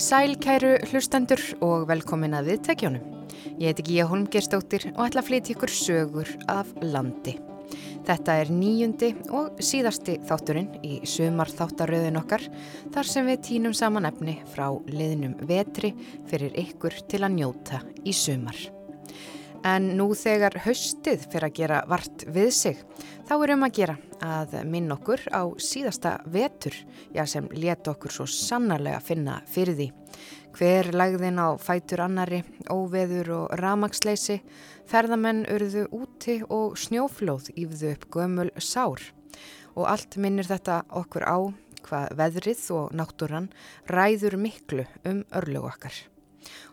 Sæl kæru hlustendur og velkomin að viðtækjónum. Ég heiti Gíja Holmgerstóttir og ætla að flytja ykkur sögur af landi. Þetta er nýjundi og síðasti þátturinn í sumar þáttaröðin okkar þar sem við týnum saman efni frá liðnum vetri fyrir ykkur til að njóta í sumar. En nú þegar haustið fyrir að gera vart við sig, þá er um að gera að minn okkur á síðasta vetur, já sem let okkur svo sannarlega finna fyrir því. Hver lagðin á fætur annari, óveður og ramagsleysi, ferðamenn urðu úti og snjóflóð yfðu upp gömul sár. Og allt minnir þetta okkur á hvað veðrið og náttúran ræður miklu um örlögu okkar.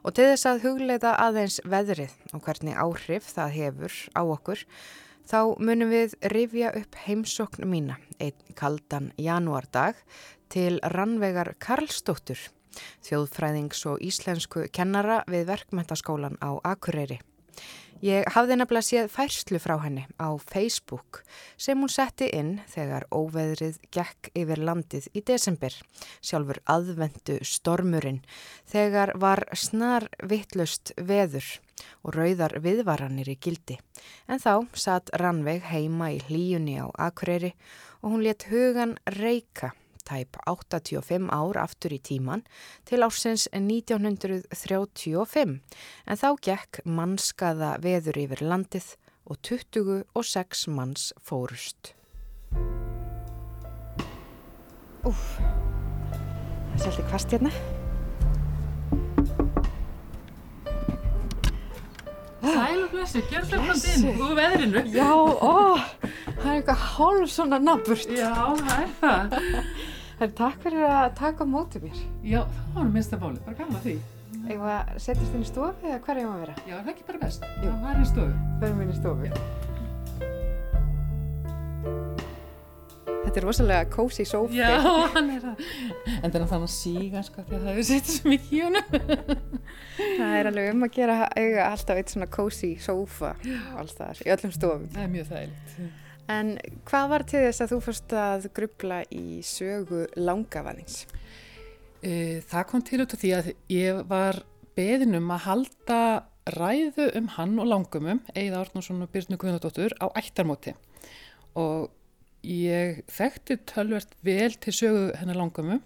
Og til þess að hugleita aðeins veðrið og hvernig áhrif það hefur á okkur, þá munum við rifja upp heimsokn mína einn kaldan janúardag til Rannvegar Karlsdóttur, þjóðfræðings og íslensku kennara við verkmentaskólan á Akureyri. Ég hafði nefnilega séð færslu frá henni á Facebook sem hún setti inn þegar óveðrið gekk yfir landið í desember, sjálfur aðvendu stormurinn, þegar var snar vittlust veður og rauðar viðvaranir í gildi. En þá satt Rannveig heima í hlíjunni á Akureyri og hún let hugan reyka tæp 85 ár aftur í tíman til ársins 1935 en þá gekk mannskaða veður yfir landið og 26 manns fórust. Úf, það er svolítið kvast hérna. Sæl og blessu, gjör það hvort inn úr veðrinu. Já, ó, það er eitthvað hálf svona naburt. Já, það er það. Það er takk fyrir að taka mótið mér. Já, það var minnst að báli, bara gaman að því. Eða setjast inn í stofu eða hver er ég að vera? Já, er það ekki bara best? Jú. Það var í stofu. Förum inn í stofu. Já. Þetta er rosalega kósi sófi. Já, hann er það. En þannig að þannig að síga, sko, því að það hefur setið svo mikið í honum. Það er alveg um að gera eiga alltaf eitt svona sófa alls þar í öllum stofum. Það er mjög þægilegt. En hvað var til þess að þú fórst að grubla í sögu langavanins? E, það kom til út af því að ég var beðin um að halda ræðu um hann og langumum, Eða Árnarsson og Byrnu Guðnadóttur, á ættarmóti. Og ég þekkti tölvert vel til sögu hennar langumum,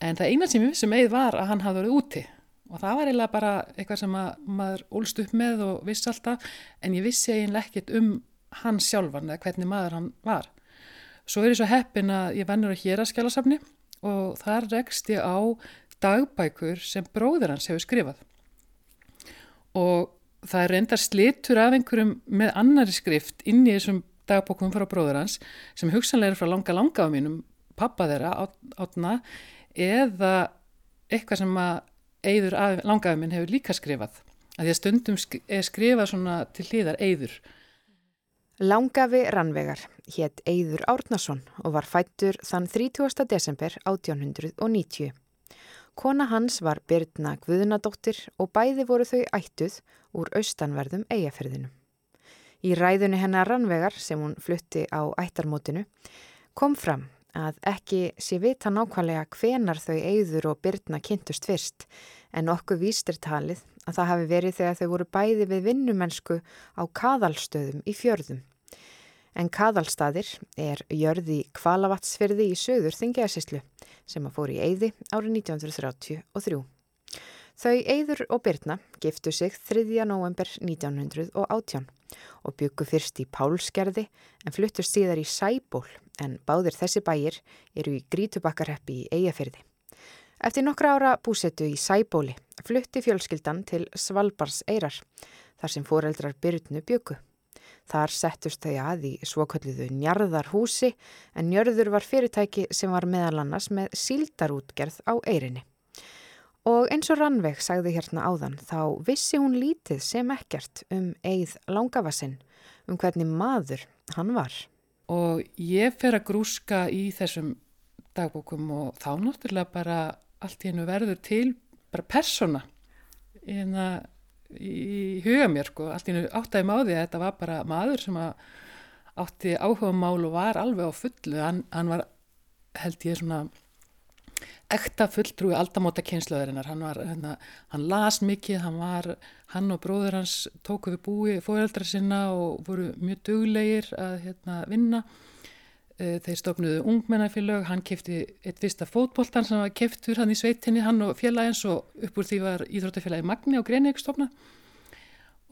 en það eina sem ég vissi með var að hann hafði verið úti. Og það var eiginlega bara eitthvað sem maður ólst upp með og vissi alltaf, en ég vissi eiginlega ekkert um hann sjálfan eða hvernig maður hann var. Svo er ég svo heppin að ég vennur að hér að skjálasafni og þar rekst ég á dagbækur sem bróður hans hefur skrifað. Og það er reyndar slitur af einhverjum með annari skrift inn í þessum dagbókum frá bróður hans sem hugsanlega er frá langa langa á mínum, pappa þeirra, átna, eða eitthvað sem að eigður langafi minn hefur líka skrifað. Að því að stundum svona til hlýðar eigður. Langafi Rannvegar hétt Eyður Árnason og var fættur þann 30. desember 1890. Kona hans var Birna Guðnadóttir og bæði voru þau ættuð úr austanverðum eigaferðinu. Í ræðunni hennar Rannvegar sem hún flutti á ættarmótinu kom fram að ekki sé vita nákvæmlega hvenar þau Eyður og Birna kynntust fyrst en okkur vístir talið að það hafi verið þegar þau voru bæði við vinnumennsku á kaðalstöðum í fjörðum. En kaðalstaðir er jörði kvalavatsfyrði í söður þingjæðsíslu sem að fór í Eyði árið 1933. Þau Eyður og Birna giftu sig 3. november 1918 og byggu fyrst í Pálskerði en fluttust síðar í Sæból en báðir þessi bæir eru í Grítubakkarheppi í Eyjafyrði. Eftir nokkra ára búsettu í Sæbóli flutti fjölskyldan til Svalbars eirar þar sem foreldrar Byrnu byggu. Þar settust þau að í svokölluðu njarðarhúsi en njörður var fyrirtæki sem var meðal annars með síldarútgerð á eirinni. Og eins og Rannveig sagði hérna áðan þá vissi hún lítið sem ekkert um eigð langafassinn, um hvernig maður hann var. Og ég fer að grúska í þessum dagbókum og þá náttúrulega bara allt í hennu verður til bara persóna í, í huga mér sko, allt í hennu áttæði máði að þetta var bara maður sem átti áhuga mál og var alveg á fullu, hann, hann var held ég svona ekta fulltrúi aldamóta kynslaðurinnar. Hann, var, hérna, hann las mikið, hann, var, hann og bróður hans tóku við búi fóreldra sinna og voru mjög duglegir að hérna, vinna. Eh, þeir stofnuðu ungmennafélag, hann kefti eitt fyrsta fótboltan sem var keftur hann í sveitinni, hann og félagins og upp úr því var Íþróttafélagi Magni og Greiniðeg stofna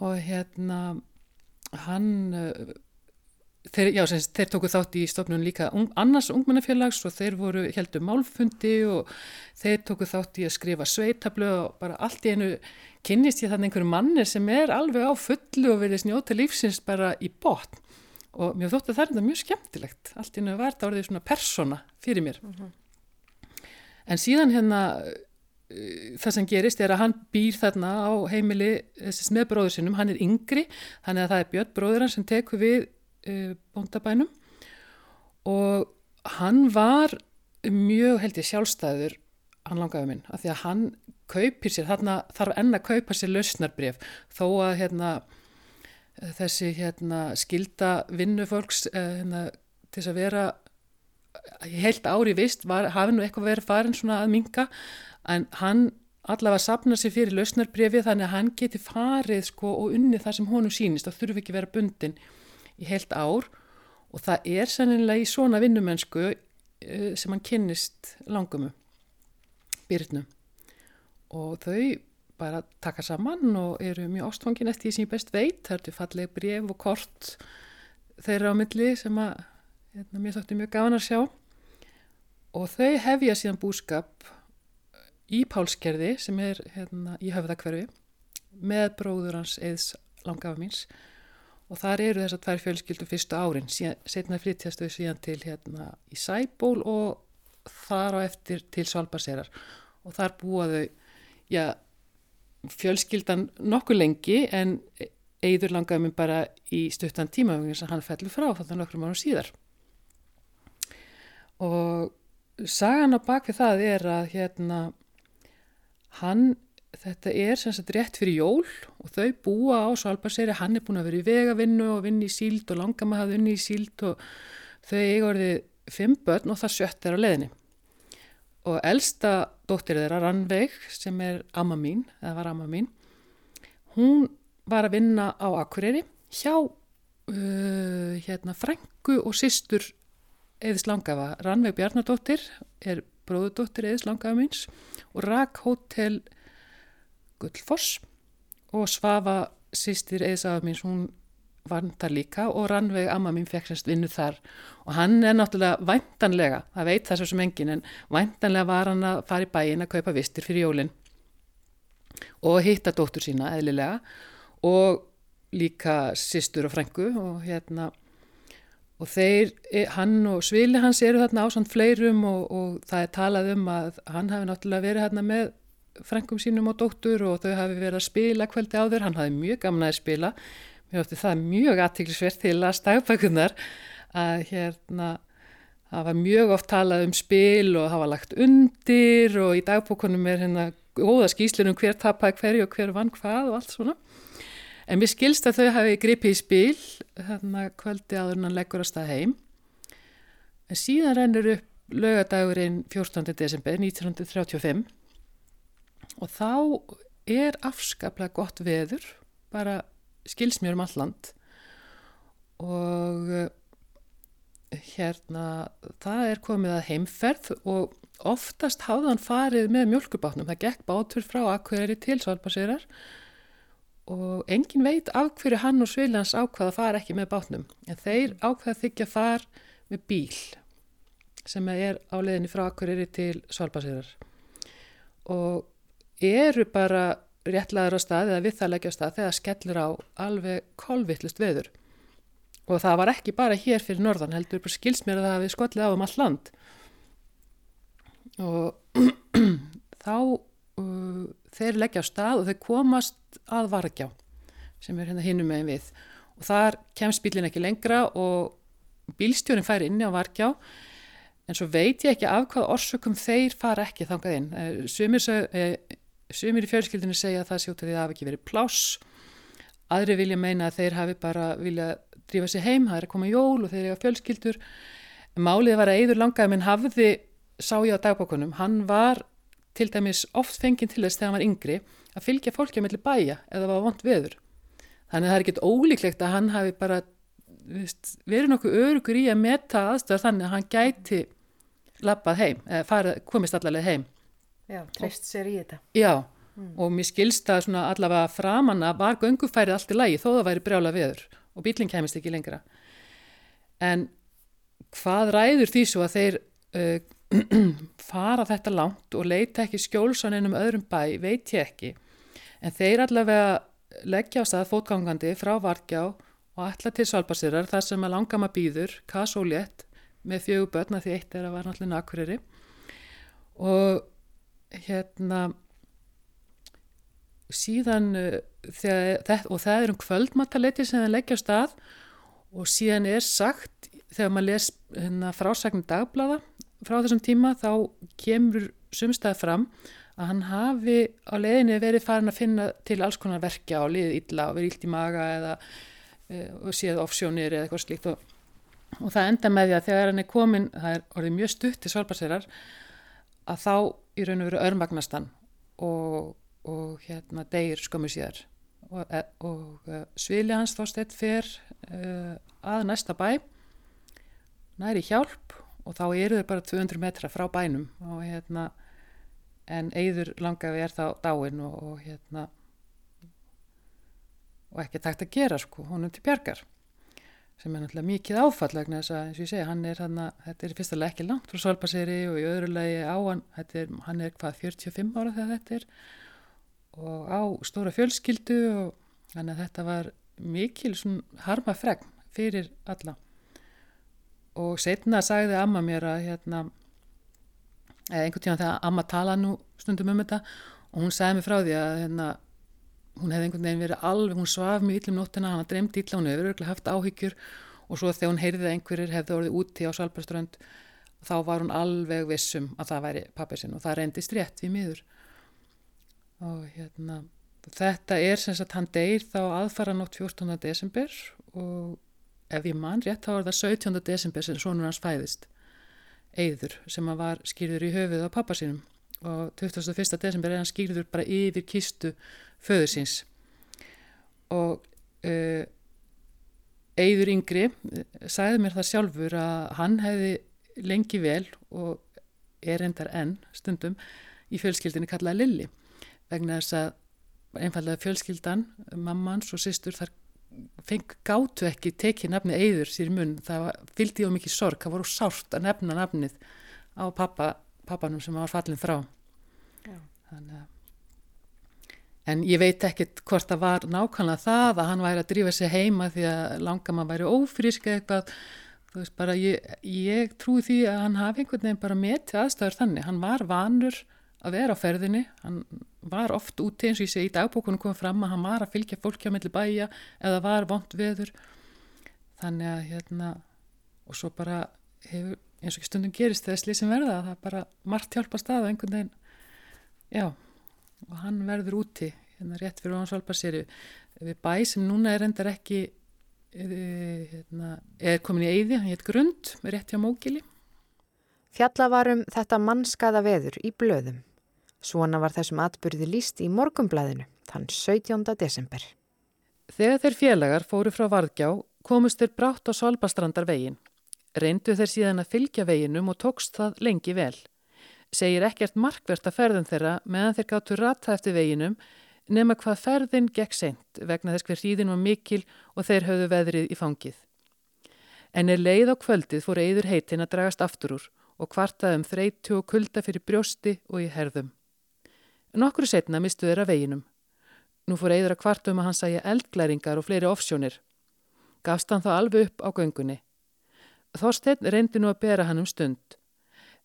og hérna hann eh, þeir, já, sem, þeir tóku þátt í stofnun líka un, annars ungmennafélags og þeir voru heldur málfundi og þeir tóku þátt í að skrifa sveitablu og bara allt í einu kynnist ég þannig einhverju manni sem er alveg á fullu og verið snjóta lífsins bara í botn og mér þótti að það er þetta mjög skemmtilegt allt í einu var þetta orðið svona persona fyrir mér uh mhm. -huh. en síðan hérna það sem gerist er að hann býr þarna á heimili með bróður sinum, hann er yngri þannig að það er Björn bróður hann sem tekur við uh, bóndabænum. Og hann var mjög held ég sjálfstæður hann langaði minn, af því að hann kaupir sér, þarna þarf enn að kaupa sér lausnarbref, þó að hérna, þessi hérna, skilda vinnufólks uh, hérna, til að vera heilt ári vist, hafi nú eitthvað verið farin svona að minga, en hann allavega sapna sér fyrir lausnarbrefi þannig að hann geti farið sko og unni það sem honum sínist, það þurfi ekki vera bundin í heilt ár og það er sannilega í svona vinnumennsku eh, sem hann kynnist langumu, byrnu og þau bara taka saman og eru mjög ástfangin eftir því sem ég best veit, það eru falleg bref og kort þeirra á milli sem að hérna, mér þótti mjög gafan að sjá. Og þau hefja síðan búskap í Pálskerði sem er hérna, í höfðakverfi með bróður hans eðs langafa míns og þar eru þessar tvær fjölskyldu fyrstu árin, setna flytjastu síðan til hérna í Sæból og þar á eftir til Svalbardserar og þar búaðu já, fjölskyldan nokkuð lengi en eigður langaði mér bara í stuttan tíma þannig að hann fellur frá þannig að nokkrum árum síðar. Og sagan á bakvið það er að hérna hann þetta er sem sagt rétt fyrir jól og þau búa á Svalbardseiri, hann er búin að vera í vegavinnu og vinni í síld og langam að hafa vinni í síld og þau eiga orðið fimm börn og það sjött er á leðinni. Og elsta dóttir þeirra, Rannveig, sem er amma mín, eða var amma mín, hún var að vinna á Akureyri hjá uh, hérna frængu og sýstur Eðis Langafa. Rannveig Bjarnadóttir er bróðudóttir Eðis Langafa míns og rak hótel Gullfoss. Og Svafa sýstir eðsaða mín, hún vandar líka og Rannveig amma mín fekk sérst vinnu þar. Og hann er náttúrulega væntanlega, það veit það svo sem engin en væntanlega var hann að fara í bæin að kaupa vistir fyrir jólinn og hitta dóttur sína eðlilega. Og líka sýstur og frængu og hérna og þeir, e, hann og svili hans eru þarna á svona fleirum og, og það er talað um að hann hafi náttúrulega verið hérna með frengum sínum og dóttur og þau hafi verið að spila kvöldi á þur, hann hafi mjög gamna að spila. Mjög ofti það mjög aðtiklisvert til að stagbækunar að hérna það var mjög oft talað um spil og hafa lagt undir og í dagbókunum er hérna góða skýslunum hver tapæði hverju og hver vann hvað og allt svona. En við skilst að þau hafi gripið í spil hérna kvöldi áður en hann leggur að stað heim. En síðan rennur upp lögadagurinn 14. desember 1935 og þá er afskaplega gott veður bara skilsmjör um alland og eh, hérna það er komið að heimferð og oftast hafðan farið með mjölkubátnum, það gekk bátur frá Akureyri til Svalbardserar og engin veit af hverju hann og Sviljans ákvaða fara ekki með bátnum. En þeir ákvaða þykja far með bíl sem er á leðinni frá Akureyri til Svalbardserar og eru bara réttlaður á stað eða við það leggja á stað þegar skellur á alveg kolvittlust veður. Og það var ekki bara hér fyrir norðan heldur skils mér að það hafi skollið á um all land. Og þá uh, þeir leggja á stað og þeir komast að vargjá sem er hérna hinnum megin við. Og þar kemst bílinn ekki lengra og bílstjórin fær inni á vargjá en svo veit ég ekki af hvað orsökum þeir fara ekki þangað inn. Eh, sumir eh, Sumir í fjölskyldinu segja að það sjóta því að það hafi ekki verið pláss. Aðri vilja meina að þeir hafi bara vilja drífa sig heim, það er að koma jól og þeir eru á fjölskyldur. Málið var að Eidur Langaðminn hafði sá ég á dagbókunum, hann var til dæmis oft fenginn til þess þegar hann var yngri að fylgja fólki á milli bæja eða var vond veður. Þannig að það er ekkit ólíklegt að hann hafi bara viðst, verið nokkuð örugur í að meta aðstöðar þannig að hann gæti lappað heim, eða farið, komist allavega heim. Já, treyst sér í þetta. Já, mm. og mér skilst að allavega framanna var göngufærið allt í lagi þó það væri brjála veður og bíling kemist ekki lengra. En hvað ræður því svo að þeir uh, fara þetta langt og leita ekki skjólsan ennum öðrum bæ, veit ég ekki. En þeir allavega leggja á stað fótgangandi frá Vargjá og alla til Svalbardsirar þar sem að langama býður, kasólétt með fjögur börna því eitt er að var náttúrulega nakkuriri og hérna síðan uh, þegar, og það er um kvöldmataleiti sem það leggja á stað og síðan er sagt þegar maður les hérna, frásagnir dagblada frá þessum tíma þá kemur sumstað fram að hann hafi á leðinni verið farin að finna til alls konar verkja og liðið illa og verið illt í maga eða e, séð offsjónir eða eitthvað slíkt og, og það enda með því að þegar hann er komin, það er orðið mjög stutt í svalbarserar að þá í raun og veru örmagnast hann og, og hérna degir skömmu síðar. Og, e, og e, svili hans þá stett fyrr uh, að næsta bæ næri hjálp og þá eru þau bara 200 metra frá bænum og hérna en Eyður langafi er þá dáin og, og hérna og ekki takt að gera sko, honum til bjargar sem er náttúrulega mikið áfallegna þess að eins og ég segja, hann er hann að þetta er fyrstulega ekki langt frá Svalbaseri og í öðru lagi á hann, er, hann er hvað 45 ára þegar þetta er og á stóra fjölskyldu og þannig að þetta var mikil svona harma fregn fyrir alla. Og setna sagði amma mér að hérna einhvern tíma þegar Amma tala nú stundum um þetta og hún sagði mig frá því að hérna, hún hefði einhvern veginn verið alveg, hún svaf mjög yllum nóttina, hann dreymt illa, hún hefði öruglega haft áhyggjur og svo þegar hún heyrði að einhverjir hefði orðið úti á Svalbjörnströnd þá var hún alveg vissum að það væri pappið sinn og það reyndist rétt við miður og hérna þetta er sem sagt hann deyr þá aðfara nótt 14. desember og ef ég mann rétt þá er það 17. desember sem sonur hans fæðist Eyður sem var skýrður í höfuð á pappa sínum og 21. desember er hann skýrður bara yfir kistu föður síns og uh, Eyður yngri uh, sagði mér það sjálfur að hann hefði lengi vel og er endar enn stundum í fjölskyldinni kallaði Lilli vegna þess að einfallega fjölskyldan, mammans og sýstur þar feng gáttu ekki tekið nafni Eyður sér í munn, það fylgdi á mikið sorg, það voru sárt að nefna nafnið á pappa, pappanum sem var fallin frá. Þannig, en ég veit ekkit hvort það var nákvæmlega það að hann væri að drífa sig heima því að langa maður væri ófrísk eitthvað. Þú veist bara ég, ég trúi því að hann hafi einhvern veginn bara metið aðstæður þannig, hann var vanur að vera á ferðinni, hann var oft úti eins og ég segi í dagbókunum komið fram að hann var að fylgja fólki á milli bæja eða var vond veður. Þannig að hérna og svo bara hefur eins og ekki stundum gerist þegar slísin verða það er bara margt hjálpa stað og einhvern veginn já og hann verður úti hérna rétt fyrir hann svalpar sér við bæ sem núna er endar ekki eh, hérna, er komin í eyði, hann heit grund rétt hjá mókili Fjallavarum þetta mannskaða veður í blöðum Svona var þessum atbyrði líst í morgumblæðinu, þann 17. desember. Þegar þeir félagar fóru frá Varðgjá komust þeir brátt á Svalbastrandar veginn. Reyndu þeir síðan að fylgja veginum og tókst það lengi vel. Segir ekkert markvert að ferðin þeirra meðan þeir gáttu rata eftir veginum nema hvað ferðin gekk sent vegna þess hver hríðin var mikil og þeir höfðu veðrið í fangið. En er leið á kvöldið fór eður heitin að dragast aftur úr og kvartaðum þreytu og kulda fyrir brjósti og í herðum. Nokkru setna mistu þeirra veginum. Nú fór eiður að kvartum að hann sæja eldglæringar og fleiri offsjónir. Gafst hann þá alveg upp á göngunni. Þorstein reyndi nú að bera hann um stund,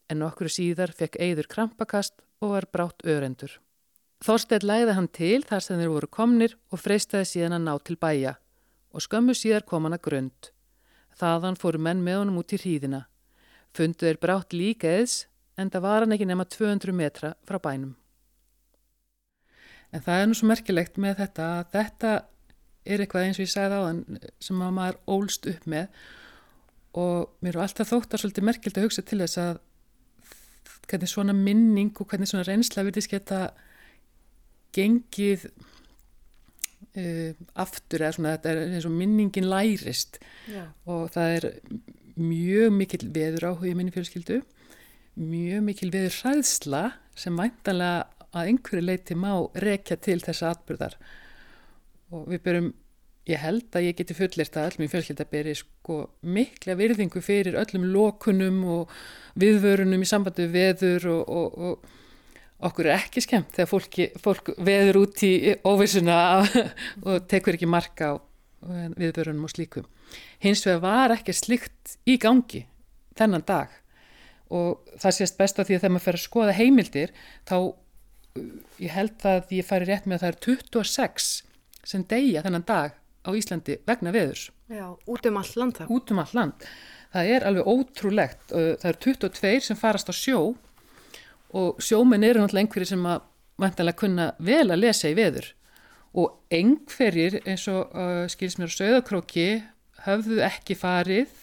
en nokkru síðar fekk eiður krampakast og var brátt örendur. Þorstein læði hann til þar sem þeir voru komnir og freystaði síðan að ná til bæja og skömmu síðar kom hann að grund. Þaðan fóru menn með honum út í hríðina. Fundu þeir brátt líka eðs en það var hann ekki nema 200 metra frá bænum. En það er nú svo merkilegt með þetta að þetta er eitthvað eins og ég sagði á þann sem að maður ólst upp með og mér er alltaf þótt að svolítið merkild að hugsa til þess að hvernig svona minning og hvernig svona reynsla virðist geta gengið uh, aftur eða svona þetta er eins og minningin lærist Já. og það er mjög mikil veður áhuga í minni fjölskyldu mjög mikil veður hræðsla sem væntanlega að einhverju leiti má rekja til þessa atbyrðar og við byrjum ég held að ég geti fullist að öllum í fjölskylda beri sko mikla virðingu fyrir öllum lokunum og viðvörunum í sambandi við veður og, og, og okkur er ekki skemmt þegar fólki, fólk veður út í óvissuna og tekur ekki marka á viðvörunum og slíkum. Hins vegar var ekki slikt í gangi þennan dag og það sést best á því að þegar maður fer að skoða heimildir þá ég held að ég færi rétt með að það er 26 sem deyja þennan dag á Íslandi vegna veðurs. Já, út um all land það. Út um all land. Það er alveg ótrúlegt. Það er 22 sem farast á sjó og sjóminn eru náttúrulega einhverjir sem að vantanlega kunna vel að lesa í veður og einhverjir eins og uh, skils mér á söðakróki höfðu ekki farið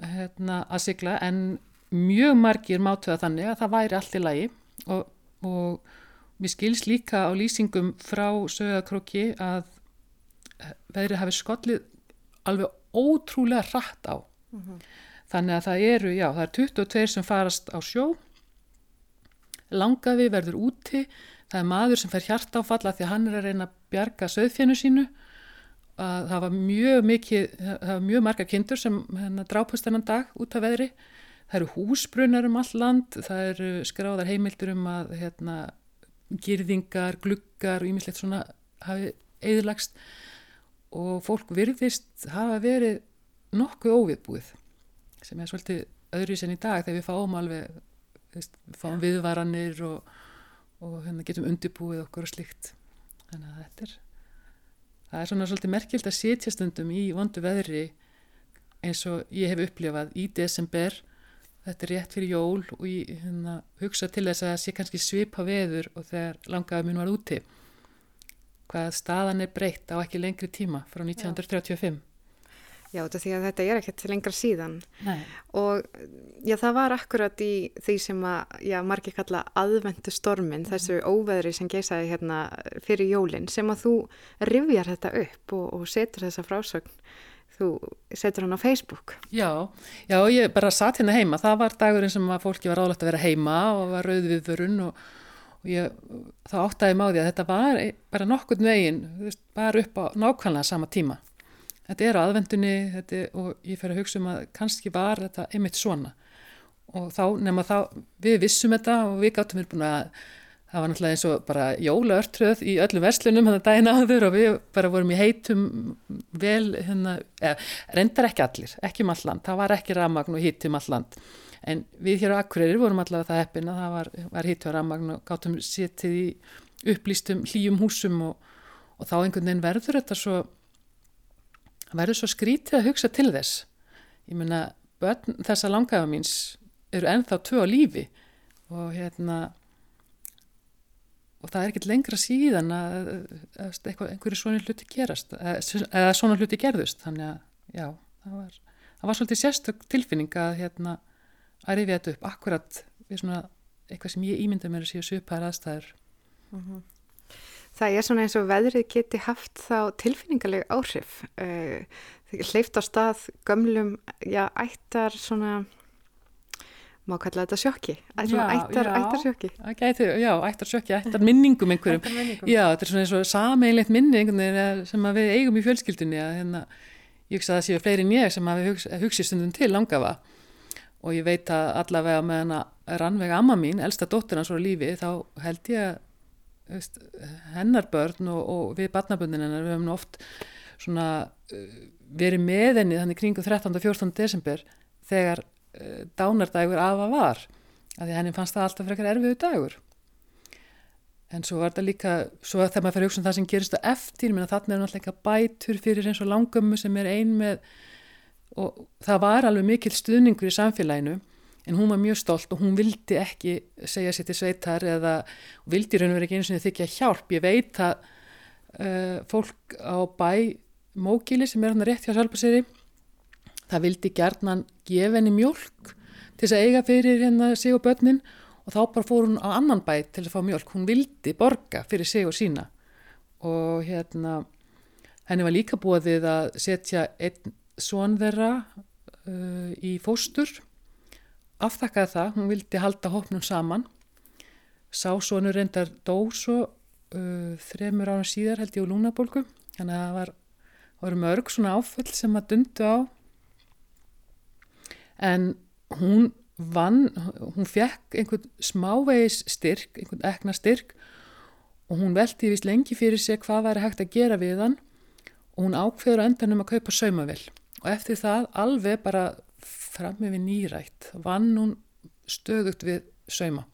hérna, að sigla en mjög margir mátuða þannig að það væri allt í lagi og, og mér skils líka á lýsingum frá söðakróki að veðrið hafi skollið alveg ótrúlega rætt á. Mm -hmm. Þannig að það eru, já, það er 22 sem farast á sjó, langafi verður úti, það er maður sem fer hjart áfalla því að hann er að reyna að bjarga söðfjennu sínu, að það var mjög mikið, það var mjög marga kindur sem hérna, drápust þennan dag út af veðri, það eru húsbrunnar um all land, það eru skráðar heimildur um að hérna, girðingar, gluggar og ímislegt svona hafi eðlagst og fólk virðist hafa verið nokkuð óviðbúið sem er svolítið öðru sem í dag þegar við fáum alveg veist, fáum ja. viðvaranir og, og hérna, getum undirbúið okkur og slikt þannig að þetta er það er svona svolítið merkild að setja stundum í vondu veðri eins og ég hef upplifað í desember. Þetta er rétt fyrir jól og ég hérna, hugsa til þess að það sé kannski svipa veður og þegar langaði minn var úti hvað staðan er breytt á ekki lengri tíma frá 1935. Já, að þetta er ekkert lengra síðan Nei. og já, það var akkurat í því sem að, já, margir kalla aðvendu stormin, mm. þessu óveðri sem geysaði hérna fyrir jólinn sem að þú rivjar þetta upp og, og setur þessa frásögn, þú setur hann á Facebook. Já, já, ég bara satt hérna heima, það var dagurinn sem að fólki var álægt að vera heima og var rauð við vörun og og ég, þá áttaði máði að þetta var bara nokkurn veginn, veist, bara upp á nákvæmlega sama tíma. Þetta er á aðvendunni þetta, og ég fer að hugsa um að kannski var þetta einmitt svona og þá nefnum að þá, við vissum þetta og við gáttum við búin að það var náttúrulega eins og bara jólaörtröð í öllum verslunum hann að dæna áður og við bara vorum í heitum vel, hérna, eða, reyndar ekki allir, ekki um alland, það var ekki ramagn og hitt um alland en við hér á Akureyri vorum allavega það heppin að það var, var hittu að rammagn og gáttum setið í upplýstum hlýjum húsum og, og þá einhvern veginn verður þetta svo verður svo skrítið að hugsa til þess. Ég menna, þessa langafa míns eru ennþá tvö á lífi og hérna og það er ekkert lengra síðan að, að einhverju svona hluti gerast eða svona hluti gerðust. Þannig að já, það var, það var svolítið sérstök tilfinning að hérna að rifja þetta upp akkurat við svona eitthvað sem ég ímynda mér að séu söpar aðstæður. Mm -hmm. Það er svona eins og veðrið geti haft þá tilfinningarleg áhrif. Uh, hleyft á stað gömlum, já, ættar svona má kalla þetta sjokki ættar, ættar sjokki já, ættar sjokki, ættar minningum einhverjum ættar minningum. já, þetta er svona eins og sameilegt minning sem við eigum í fjölskyldunni að hérna, ég hugsa að það séu fleiri en ég sem að við hugsa, hugsi stundum til langafa og ég veit að allavega með hana rannvega amma mín, elsta dóttir hans voru lífi, þá held ég að veist, hennar börn og, og við barnaböndin hennar, við hefum oft svona uh, verið með henni þannig kringu 13. og 14. desember þegar dánardægur afa var, af því henni fannst það alltaf frekar erfiðu dagur. En svo var þetta líka svo þegar maður fyrir að hugsa um það sem gerist á eftir menn að er náttúrulega bætur fyrir eins og langömmu sem er ein með og það var alveg mikil stuðningur í samfélaginu en hún var mjög stolt og hún vildi ekki segja sér til sveitar eða vildi raun og verið ekki eins og þykja hjálp. Ég veit að uh, fólk á bæ Mókili sem er hann rétt hjá Sálpaseri það vildi gerðnan gefa henni mjölk til þess að eiga fyrir hérna sig og börnin og þá bara fór hún á annan bæ til að fá mjölk. Hún vildi borga fyrir sig og sína. Og hérna henni var líka búið að setja einn svon þeirra uh, í fóstur. Aftakkaði það, hún vildi halda hópnum saman. Sá svonur reyndar dóso uh, þremur ára síðar held ég úr lúnabólku þannig að það var, var mörg svona áföll sem að dundu á en hún vann, hún fekk einhvern smávegis styrk, einhvern ekna styrk og hún veldi vist lengi fyrir sig hvað væri hægt að gera við hann og hún ákveður endanum að kaupa saumavill og eftir það alveg bara fram með nýrætt vann hún stöðugt við sauma.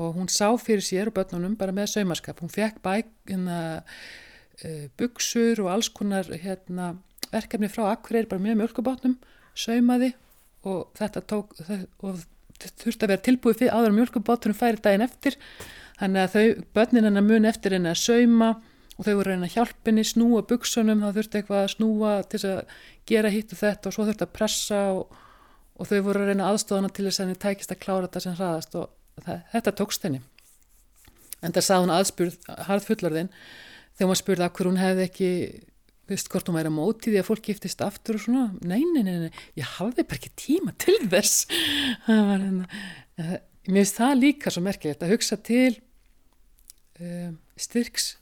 Og hún sá fyrir sér og börnunum bara með saumaskap. Hún fekk bækina uh, buksur og alls konar hérna, verkefni frá akkurir bara með mjölkubátnum saumaði og þetta tók og þurfti að vera tilbúið fyrir áður mjölkubátunum færi daginn eftir þannig að þau, börnin hennar mun eftir henni að sauma og þau voru að hjálpinni, snúa buksunum, það þurfti eitthvað að snúa til að gera hitt og þetta og svo þurfti að pressa og, og þau voru reyna aðstofana til þess að henni tækist að klára þetta sem hraðast og það, þetta tókst henni. En það sað hún aðspurð, harð fullarðinn, þegar maður spurði að hver hún hefði ekki, veist hvort hún væri að móti því að fólk giftist aftur og svona, nei, nei, nei, nei ég hafði bara ekki tíma til þess. Hérna, eh, mér finnst það líka svo merkilegt að hugsa til um, styrks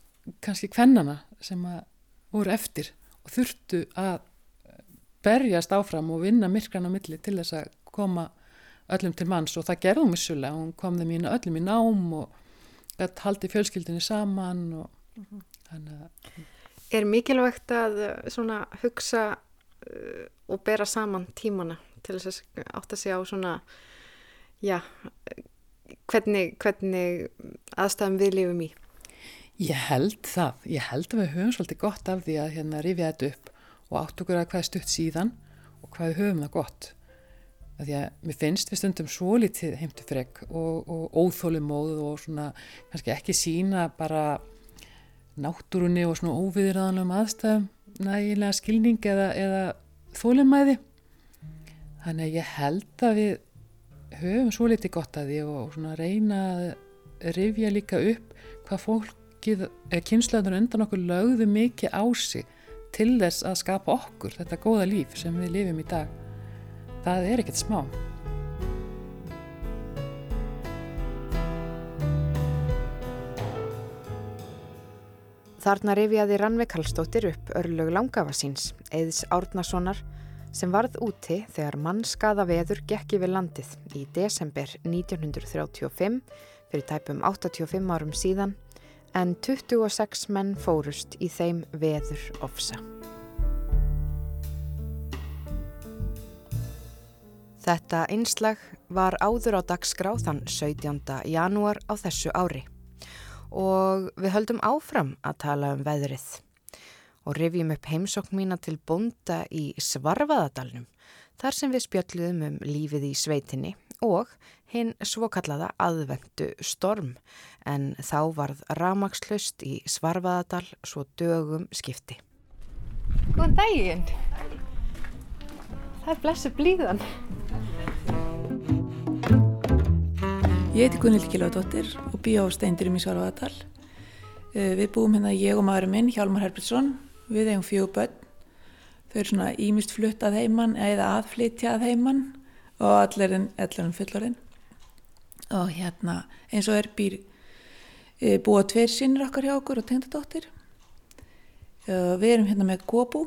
kannski kvennana sem voru eftir og þurftu að berjast áfram og vinna myrkran á milli til þess að koma öllum til manns og það gerðum vissulega, hún kom þeim í öllum í nám og haldi fjölskyldinni saman og mm -hmm. þannig að Er mikilvægt að uh, svona hugsa uh, og bera saman tímana til þess að átta sig á svona já, hvernig, hvernig aðstæðum við lifum í? Ég held það, ég held að við höfum svolítið gott af því að hérna rifja þetta upp og átt okkur að hvað er stutt síðan og hvað við höfum það gott. Því að mér finnst við stundum svo litið heimtufreg og, og óþólumóð og svona kannski ekki sína bara náttúrunni og svona óviðræðanum aðstæðum nægilega skilning eða, eða þólumæði. Þannig að ég held að við höfum svo litið gott af því og svona reyna að rifja líka upp hvað fólk kynslaður undan okkur lögðu mikið á sig til þess að skapa okkur þetta góða líf sem við lifum í dag. Það er ekkert smá. Þarna rifjaði Rannveig Hallstóttir upp örlög langafa síns, Eðs Árnasonar, sem varð úti þegar mannskaða veður gekk yfir landið í desember 1935 fyrir tæpum 85 árum síðan en 26 menn fórust í þeim veður ofsa. Þetta einslag var áður á dagskrá þann 17. janúar á þessu ári og við höldum áfram að tala um veðrið og rifjum upp heimsokk mína til bonda í Svarfaðadalnum þar sem við spjöldluðum um lífið í sveitinni og hinn svokallaða aðvendu storm en þá varð ramagslust í Svarfaðadal svo dögum skipti. Góðan daginn! Það er blessu blíðan. Ég heiti Gunnildi Kilóðdóttir og bý á steindurum í Svarfaðadal. Eh, við búum hérna ég og maðurinn minn, Hjálmar Herbertsson, við eigum fjögur börn. Þau eru svona ímist flutt að heimann eða aðflytja að heimann og allir en fullorinn og hérna eins og er býr e, búa tveir sinnir okkar hjá okkur og tengdadóttir við erum hérna með góbu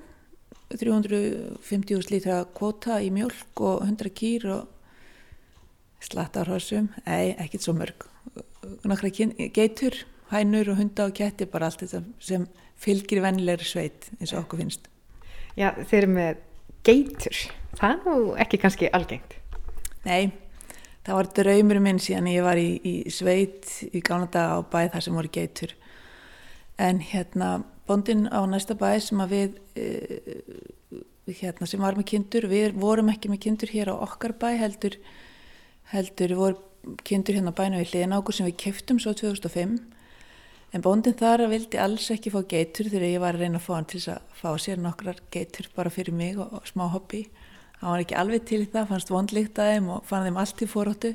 350 lítra kvota í mjölk og 100 kýr og slattarhórsum ei, ekkert svo mörg. Nokkra geitur, hænur og hunda og ketti bara allt þetta sem fylgir vennilegri sveit eins og okkur finnst. Já, þeir eru með geitur. Það er nú ekki kannski algengt. Nei, það var draumur minn síðan ég var í, í sveit í gána dag á bæ þar sem voru geitur. En hérna, bondin á næsta bæ sem að við, e, hérna, sem var með kindur, við vorum ekki með kindur hér á okkar bæ heldur, heldur voru kindur hérna bæna við hliðin ákur sem við keftum svo 2005. En bondin þar vildi alls ekki fá geitur þegar ég var að reyna að fá hann til að fá sér nokkrar geitur bara fyrir mig og, og smá hobby. Hann var ekki alveg til það, fannst vondlíkt að þeim og fann þeim allt í fóróttu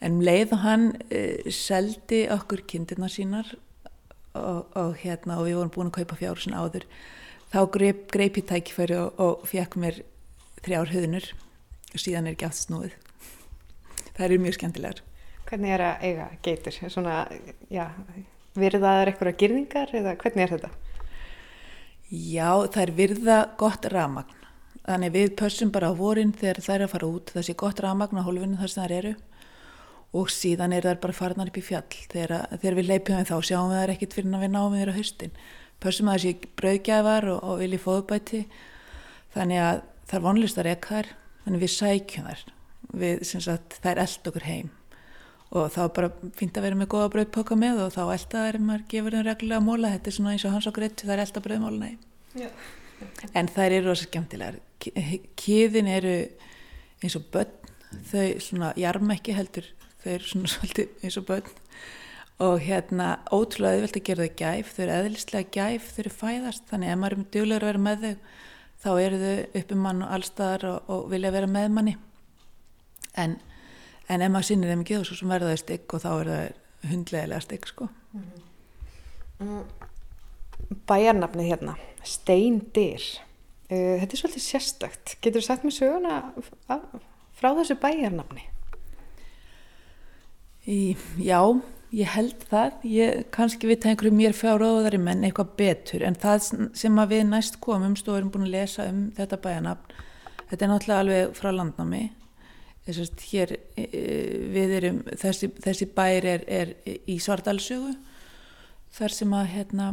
en um leið og hann uh, seldi okkur kindirna sínar og, og hérna og við vorum búin að kaupa fjárhúsin áður þá greip, greip ég tækifæri og, og fekk mér þrjár höðunur og síðan er ekki allt snúið það eru mjög skemmtilegar Hvernig er að eiga geitur? Svona, já, virðaður eitthvað girðingar eða hvernig er þetta? Já, það er virða gott ramagn. Þannig við pössum bara á vorin þegar það er að fara út. Það sé gott ramagn á hólfinu þar sem það eru og síðan er það bara farnar upp í fjall. Þegar, þegar við leipum við þá sjáum við það ekkert fyrir að við náum við þér á höstin. Pössum að það sé brauðgjafar og, og vilji fóðbæti. Þannig að það er vonlist að rekka þær. Þannig við sækjum þær. Við, sagt, það er eld okkur heim. Og þá bara fint að vera með goða bröðpoka með og þá elda þær maður gefur þeim reglulega móla, þetta er svona eins og hans og greitt er elda bröðmóluna í. En þær eru rosa skemmtilegar. Kýðin eru eins og börn. Þau svona jarm ekki heldur. Þau eru svona svolítið eins og börn. Og hérna ótrúlega auðvelt að gera þau gæf. Þau eru eðlislega gæf, þau eru fæðast. Þannig að ef maður er duglegur að vera með þau þá eru þau uppi mann og allstaðar og, og vilja vera með manni en en ef maður sinnir þeim ekki þá svo verður það stygg og þá er það hundlegilega stygg sko. Mm -hmm. Bæjarnafnið hérna Steindir uh, þetta er svolítið sérstakt. Getur þú sagt mér söguna frá þessu bæjarnafni? Í, já ég held það. Ég, kannski við tegum mér fjáróðari menn eitthvað betur en það sem við næst komum stóðum búin að lesa um þetta bæjarnafn þetta er náttúrulega alveg frá landnámi Þessast, hér e, e, við erum, þessi, þessi bær er, er í Svardalsögu þar sem að hérna,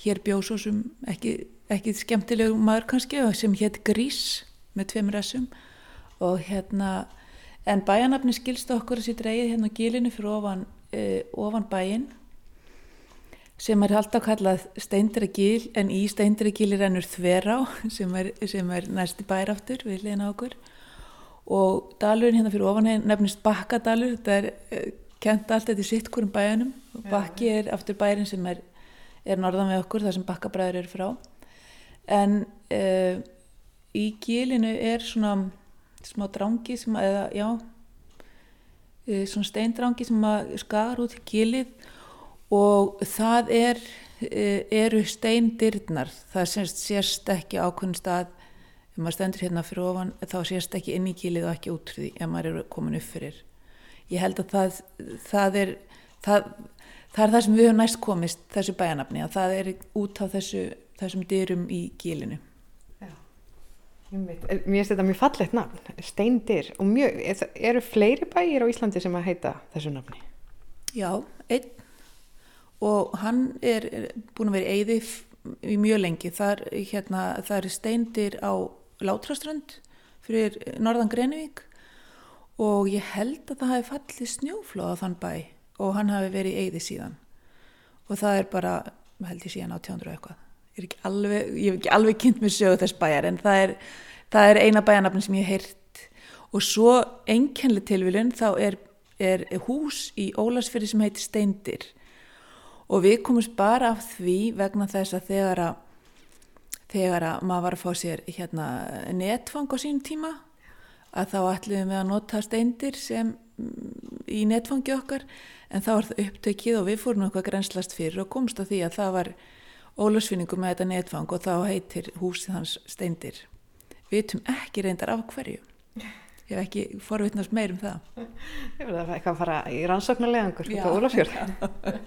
hér bjóð svo sem ekki, ekki skemmtilegu maður kannski sem hétt Grís með tveimur essum og hérna en bæjanafni skilst okkur að sér dreyið hérna á gílinu fyrir ofan, eh, ofan bæin sem er alltaf kallað steindra gíl en í steindra gíli rennur þverá sem er, er næsti bæraftur við liðna okkur og dalurinn hérna fyrir ofan nefnist Bakkadalur, þetta er uh, kent allt í sitt hverjum bæjanum Bakki er aftur bærin sem er, er norðan við okkur, þar sem Bakkabræður eru frá. En uh, í gílinu er svona smá drangi sem að, eða, já uh, svona steindrangi sem að skar út í gílið og það er eru steindirnar það sérst ekki ákveðin stað ef maður stendur hérna fyrir ofan þá sést ekki inn í kílið og ekki út því ef maður er komin upp fyrir. Ég held að það, það er það, það er það sem við höfum næst komist þessu bæjanafni að það er út á þessu, þessum dyrum í kílinu Já, mér finnst þetta mjög fallegt nafn steindyr og mjög, eru fleiri bæjir á Íslandi sem að heita þessu nafni? Já, einn. Og hann er, búin að vera eigði í mjög lengi, það er, hérna, það er steindir á Látraströnd fyrir norðan Grenivík og ég held að það hafi fallið snjóflóð á þann bæ og hann hafi verið eigði síðan. Og það er bara, held ég síðan á 200 eitthvað. Ég hef ekki alveg, kynnt mér sögu þess bæjar en það er, það er eina bæjarnafn sem ég hef heyrt. Og svo enkenlega tilvílun þá er, er hús í Ólarsfjörði sem heitir Steindir og við komumst bara af því vegna þess að þegar að þegar að maður var að fá sér hérna, netfang á sínum tíma að þá ætluðum við að nota steindir sem mm, í netfangi okkar en þá var það upptökið og við fórum eitthvað grenslast fyrir og komst að því að það var ólagsfinningu með þetta netfang og þá heitir húsið hans steindir. Við veitum ekki reyndar af hverju. Ég hef ekki forvittnast meir um það. Ég verði að eitthvað að fara í rannsóknarlegangur út á Ólafjörð.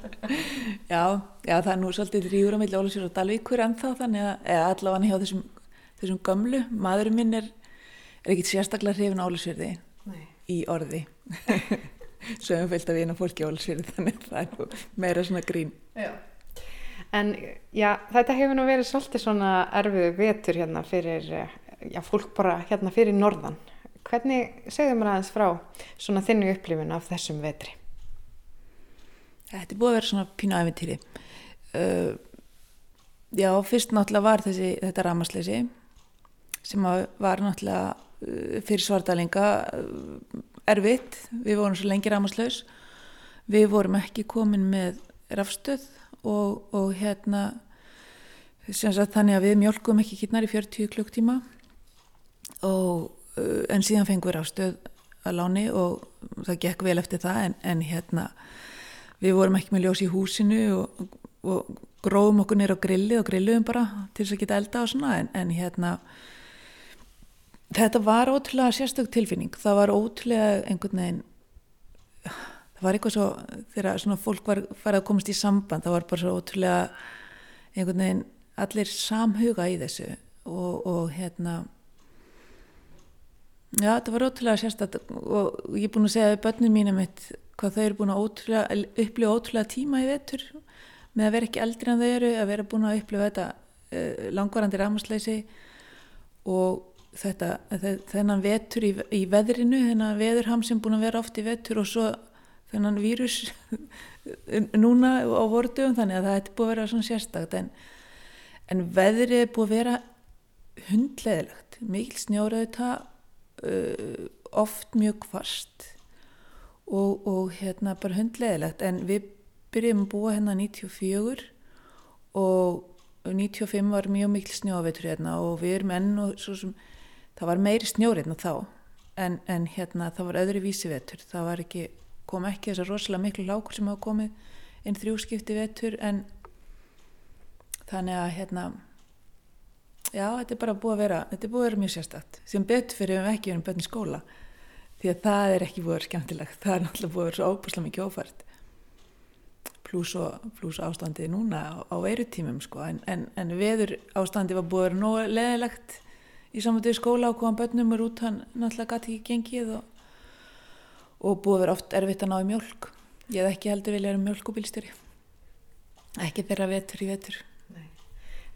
Já, já, það er nú svolítið ríður á milli Ólafjörð og Dalvíkur ennþá þannig að allavega hjá þessum, þessum gömlu, maðurinn minn er, er ekki sérstaklega hrifin á Ólafjörði í orði. Við fylgt að við erum fólki á Ólafjörði þannig að það er meira svona grín. Já. En já, þetta hefur nú verið svolítið svona erfiðu vetur hérna fyrir, já, fólk bara hérna fyrir norðan Hvernig segðu mér aðeins frá svona þinnu upplifin af þessum vetri? Þetta er búið að vera svona pínu æfintýri. Uh, já, fyrst náttúrulega var þessi, þetta ramasleysi sem var náttúrulega uh, fyrir svartalinga uh, erfitt. Við vorum svo lengi ramaslaus. Við vorum ekki komin með rafstöð og, og hérna þannig að við mjölgum ekki kynnar í 40 klukktíma og, uh, en síðan fengum við ástöð að láni og það gekk vel eftir það en, en hérna við vorum ekki með ljós í húsinu og, og gróðum okkur nýra á grilli og grilluðum bara til þess að geta elda og svona en, en hérna þetta var ótrúlega sérstök tilfinning. Það var ótrúlega einhvern veginn það var eitthvað svo þegar svona fólk var farið að komast í samband það var bara svo ótrúlega einhvern veginn allir samhuga í þessu og, og hérna já þetta var ótrúlega sérstök og ég er búin að segja við börnum mínum hvað þau eru búin að ótrúlega, upplifa ótrúlega tíma í vetur með að vera ekki eldri en þau eru að vera búin að upplifa þetta uh, langvarandi rámasleysi og þetta, þennan vetur í, í veðrinu, þennan veðurham sem búin að vera oft í vetur og svo þennan vírus núna á vortugum þannig að það hefði búið að vera svona sérstakt. En, en veðrið er búið að vera hundleðilegt, mikil snjóraðu það uh, oft mjög kvast og, og hérna bara hundleðilegt en við byrjum að búa hérna 94 og 95 var mjög mikil snjóvetur hérna og við erum enn og svo sem það var meiri snjór hérna þá en, en hérna það var öðru vísi vetur. Það var ekki, kom ekki þess að rosalega miklu lákur sem hafa komið einn þrjúskipti vetur en þannig að hérna já þetta er bara búið að vera þetta er búið að vera mjög sérstakt. Sem betur fyrir við ekki verið bönni skóla. Því að það er ekki búið að vera skemmtilegt. Það er náttúrulega búið að vera svo óbúslega mikið ófært. Pluss ástandið núna á, á veirutímum sko. en, en, en veður ástandið var búið að vera nóg leðilegt í samvættu skóla og hvaðan börnum er út hann náttúrulega gæti ekki gengið og, og búið að vera oft erfitt að ná í mjölk ég hef ekki heldur vilja að vera mjölkubílstjóri ekki þeirra vetur í vetur.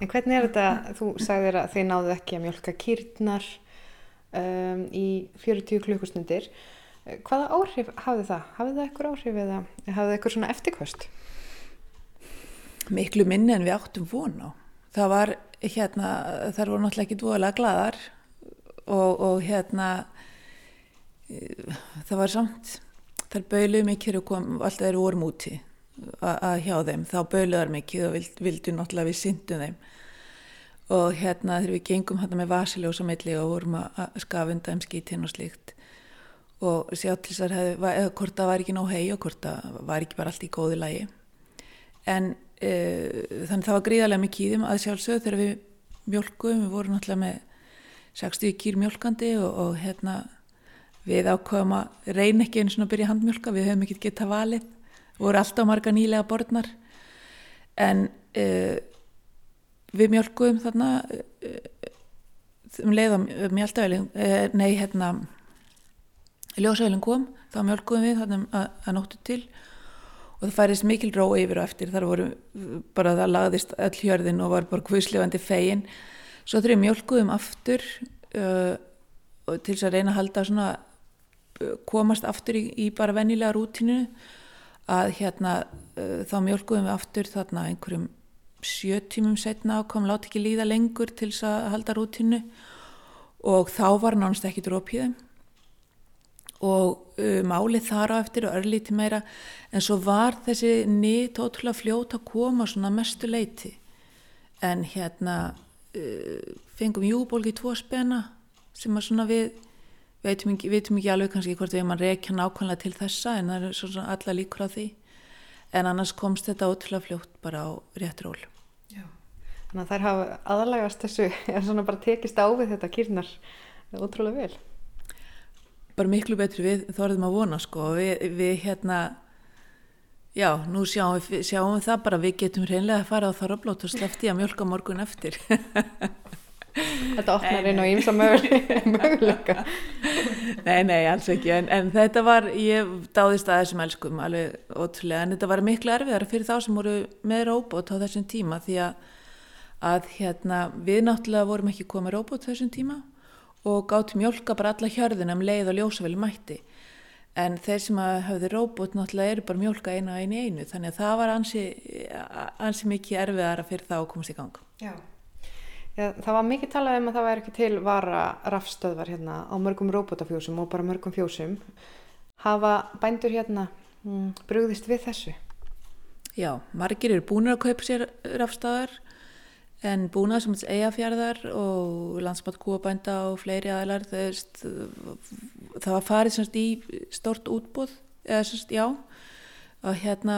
En hvernig er þetta, þú sagðir að þið náðu ekki að mjölka kýrnar um, í 40 klukkustundir hvaða áhrif hafði það? hafði það eitthvað áhrif eða hafði það eitthvað svona eftirkvöst? miklu minni en við áttum von á. Það var hérna, þar voru náttúrulega ekki dvoðalega gladar og, og hérna það var samt, þar bauðluðu mikið og kom, alltaf þeir vorum úti að hjá þeim, þá bauðluðar mikið og vild, vildu náttúrulega við syndum þeim. Og hérna þegar við gengum hérna með vasiljósa milli og vorum að skafunda um skítinn og slíkt og sjá til þess að hvort það var ekki nóg hei og hvort það var ekki bara allt í góði lagi. En e, þannig það var gríðarlega mikið í þeim að sjálfsögðu þegar við mjölkum, við vorum náttúrulega með 60 kýr mjölkandi og, og hérna við ákvaðum að reyna ekki einu svona að byrja handmjölka, við höfum ekki gett að valið, voru alltaf marga nýlega borðnar en e, við mjölkum þarna e, um leið á mjöldavelin, e, nei hérna ljósavælinn kom, þá mjölkum við þarna að, að nóttu til. Og það færist mikil ró yfir og eftir. Þar voru bara það lagðist öll hjörðin og var bara hvusljúandi fegin. Svo þurfið mjölkuðum aftur uh, til þess að reyna að halda svona uh, komast aftur í, í bara vennilega rútinu að hérna uh, þá mjölkuðum við aftur þarna einhverjum sjö tímum setna og kom láti ekki líða lengur til þess að halda rútinu og þá var nánast ekki drópiðum og uh, málið þar á eftir og örlíti meira en svo var þessi nýtt ótrúlega fljóta að koma svona mestu leiti en hérna uh, fengum júbólki tvo spena sem að svona við veitum ekki, veitum ekki alveg kannski hvort við erum að rekja nákvæmlega til þessa en það er svona alla líkur á því. En annars komst þetta ótrúlega fljótt bara á rétt ról. Já. Þannig að þær hafa aðalagast þessu en svona bara tekist á við þetta kýrnar ótrúlega vel. Bara miklu betri við þorðum að vona sko. Við, við hérna já, nú sjáum við, sjáum við það bara. Við getum reynlega að fara á þarrablót og slefti að mjölka morgun eftir Þetta opnar inn á ímsa möguleika. Nei, nei, alls ekki. En, en þetta var, ég dáðist að þessum elskum alveg ótrúlega. En þetta var miklu erfiðar fyrir þá sem voru með róbot á þessum tíma því að, að hérna, við náttúrulega vorum ekki komið róbot þessum tíma og gátt mjölka bara alla hjörðina um leið og ljósaveli mætti. En þeir sem hafði róbot náttúrulega eru bara mjölka einu og einu í einu. Þannig að það var ansi, ansi mikið erfiðara fyrir það að komast í gang. Já. Já, það var mikið talað um að það væri ekki til vara rafstöðvar hérna á mörgum róbotafjósum og bara mörgum fjósum hafa bændur hérna mm, brúðist við þessu? Já, margir eru búin að kaupa sér rafstöðar en búnað sem eigafjörðar og landsmátt kúabænda og fleiri aðlar það, það var farið í stort útbúð eða já og hérna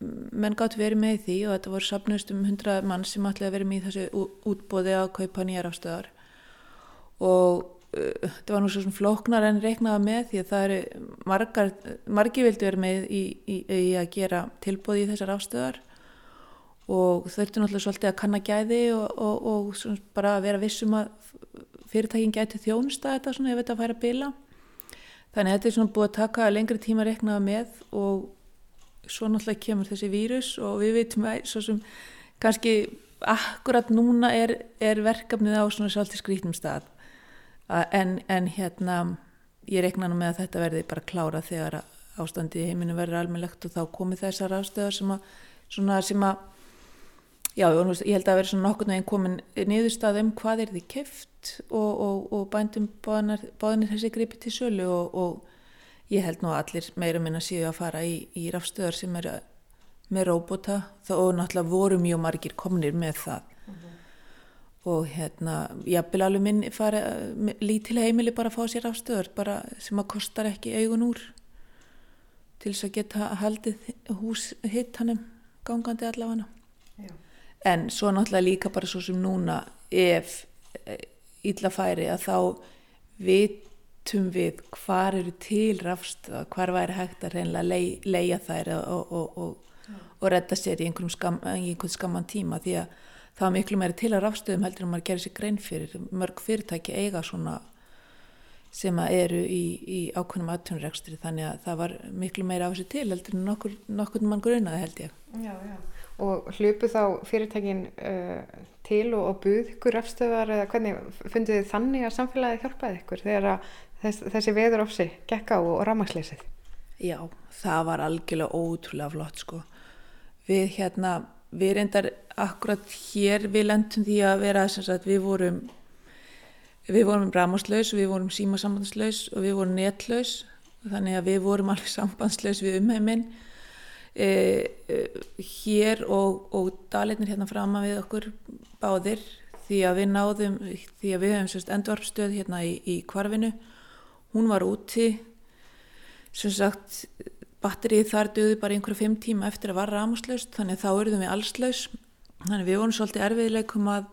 menn gátt verið með því og þetta voru sapnust um 100 mann sem ætlaði að vera með þessu útbúði að kaupa nýjarafstöðar og uh, þetta var nú svo svona flóknar en reiknaða með því að það eru margar, margi vildi verið með í, í, í að gera tilbúði í þessar afstöðar og þurftu náttúrulega svolítið að kanna gæði og, og, og bara að vera vissum að fyrirtækin gæti þjónusta þetta svona ef þetta fær að bila. Þannig að þetta er svona búið að taka lengri tíma að reiknaða með og svo náttúrulega kemur þessi vírus og við veitum að svo sem kannski akkurat núna er, er verkefnið á svona svolítið skrítnum stað. En, en hérna ég rekna nú með að þetta verði bara klára þegar ástandi í heiminu verður almennlegt og þá komið þessar ástöðar sem að svona sem að já, ég held að verði svona nokkurnu einn komin niðurstað um hvað er því keft og, og, og bændum báðinir þessi gripi til sölu og, og ég held nú að allir meira minna séu að fara í, í rafstöðar sem er með róbota og náttúrulega voru mjög margir komnir með það. Mm -hmm. og hérna jafnvel alveg minn fara lítilega heimili bara að fá sér rafstöðar bara sem að kostar ekki augun úr til þess að geta haldið hús hitt hannum gangandi allavega. En svo náttúrulega líka bara svo sem núna ef illa eh, færi að þá vit vitum við hvar eru til rafstöða, hvar væri hægt að reynilega lei, leia þær og, og, og, og redda sér í einhvern skam, skamman tíma því að það er miklu meiri til að rafstöðum heldur en maður gerir sér grein fyrir mörg fyrirtæki eiga svona sem eru í, í ákveðnum aðtunurrekstri þannig að það var miklu meira á þessu til heldur en nokkur, nokkur mann grunaði held ég. Já, já. Og hlupu þá fyrirtækin uh, til og, og buð ykkur rafstöðar eða hvernig fundið þið þannig að samfélagi hjálpaði ykkur þegar að þess, þessi veður ofsi gekk á og rammagsleysið? Já, það var algjörlega ótrúlega flott sko. Við hérna, við reyndar akkurat hér við lendum því að vera að við vorum við vorum ramagslaus, við vorum símasambandslaus og við vorum netlaus þannig að við vorum alveg sambandslaus við umheiminn e, e, hér og, og dalitnir hérna frama við okkur báðir því að við náðum því að við hefum endvarpstöð hérna í, í kvarfinu hún var úti. Sem sagt batterið þar döði bara einhverja fimm tíma eftir að var rámuslaust þannig þá eruðum við allslaus. Þannig við vorum svolítið erfiðileikum að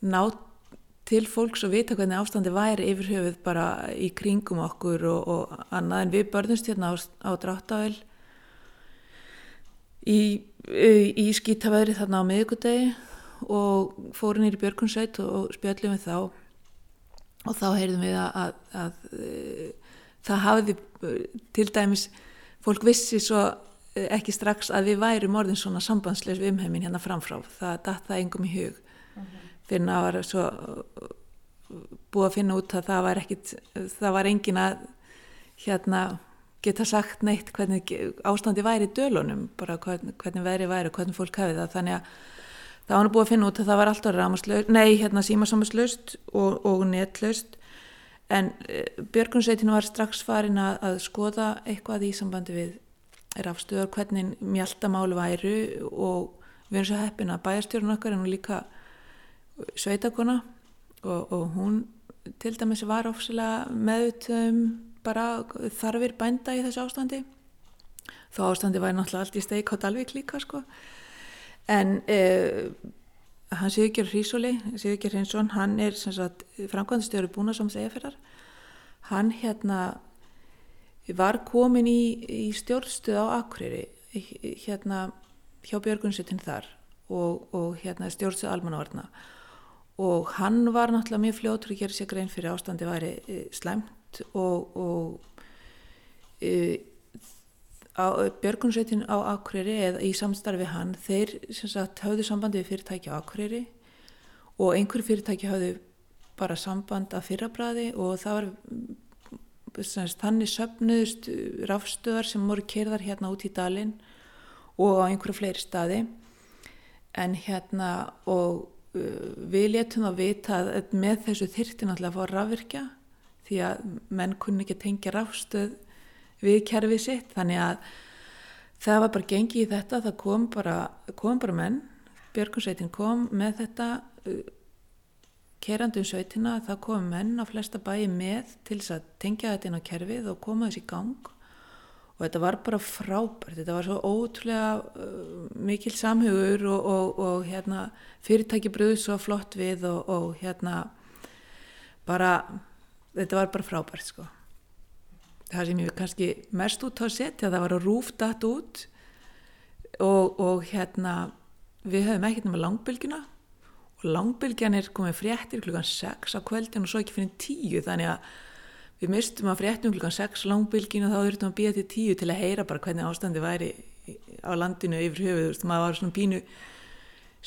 ná til fólks og vita hvernig ástandi væri yfir höfuð bara í kringum okkur og, og annað. En við börnumst hérna á, á dráttavel í, í skýtaveðri þarna á miðugudegi og fórum nýri Björgunsveit og, spjöllum við þá og þá heyrðum við að, að, að, eh, það hafiði eh, til dæmis, fólk vissi svo eh, ekki strax að við værum orðin svona sambandsleis við umheimin hérna framfrá. Það datt það engum í hug. Uh -huh. fyrir að það var svo búið að finna út að það var ekkit það var engin að hérna geta sagt neitt hvernig ástandi væri í dölunum bara hvernig, hvernig veri væri og hvernig fólk hafið það. Þannig að það var nú búið að finna út að það var alltaf rámaslaust, nei hérna símasammaslaust og, og netlaust. En e, Björgunsveitinu var strax farin að, að skoða eitthvað í sambandi við rafstöðar hvernig mjaltamálu væru og við erum svo heppin að bæjarstjórun okkar en hún líka sveitakona og, og hún til dæmis var ofsilega meðutum bara þarfir bænda í þessu ástandi. Þá ástandi væri náttúrulega allt í steik á Dalvik líka sko en uh, hann Sigurgjör Hrísóli Sigurgjör Hrinsson, hann er framkvæmstjóri búna som segjaferðar hann hérna var komin í, í stjórnstuð á Akureyri hérna hjá Björgunsettin þar og, og hérna stjórnstuð almannavarna. Og hann var náttúrulega mjög fljótur að gera sér grein fyrir ástandi væri e, slæmt og, og e, Björgunsveitin á Akureyri eða í samstarfi hann, þeir sagt, hafðu sambandi við fyrirtæki á Akureyri og einhver fyrirtæki hafðu bara samband af fyrrabræði og það var sagt, þannig söpnuðust rafstöðar sem voru kerðar hérna út í dalinn og á einhverju fleiri staði. En hérna og uh, við letum að vita að með þessu þyrti náttúrulega að fá rafvirkja því að menn kunni ekki tengja rafstöð við kerfið sitt. Þannig að það var bara gengið í þetta það kom bara, kom bara menn. Björgunsveitin kom með þetta uh, kerandum sveitina, það kom menn á flesta bæi með til þess að tengja þetta inn á kerfið og koma þess í gang. Og þetta var bara frábært, þetta var svo ótrúlega uh, mikil samhugur og, og, og hérna, fyrirtæki bröð svo flott við og, og hérna bara, þetta var bara frábært sko. Það sem ég kannski mest út á að setja, það var að rúfta þetta út og hérna við höfum ekkert nema langbylgjuna og langbylgjan er komið fréttir klukkan 6 á kveldin og svo ekki finnir 10 þannig að við mistum að fréttum klukkan 6 langbylgin og þá þurftum að býja til 10 til að heyra bara hvernig ástandi væri á landinu yfir höfuð, þú veist, maður var svona pínu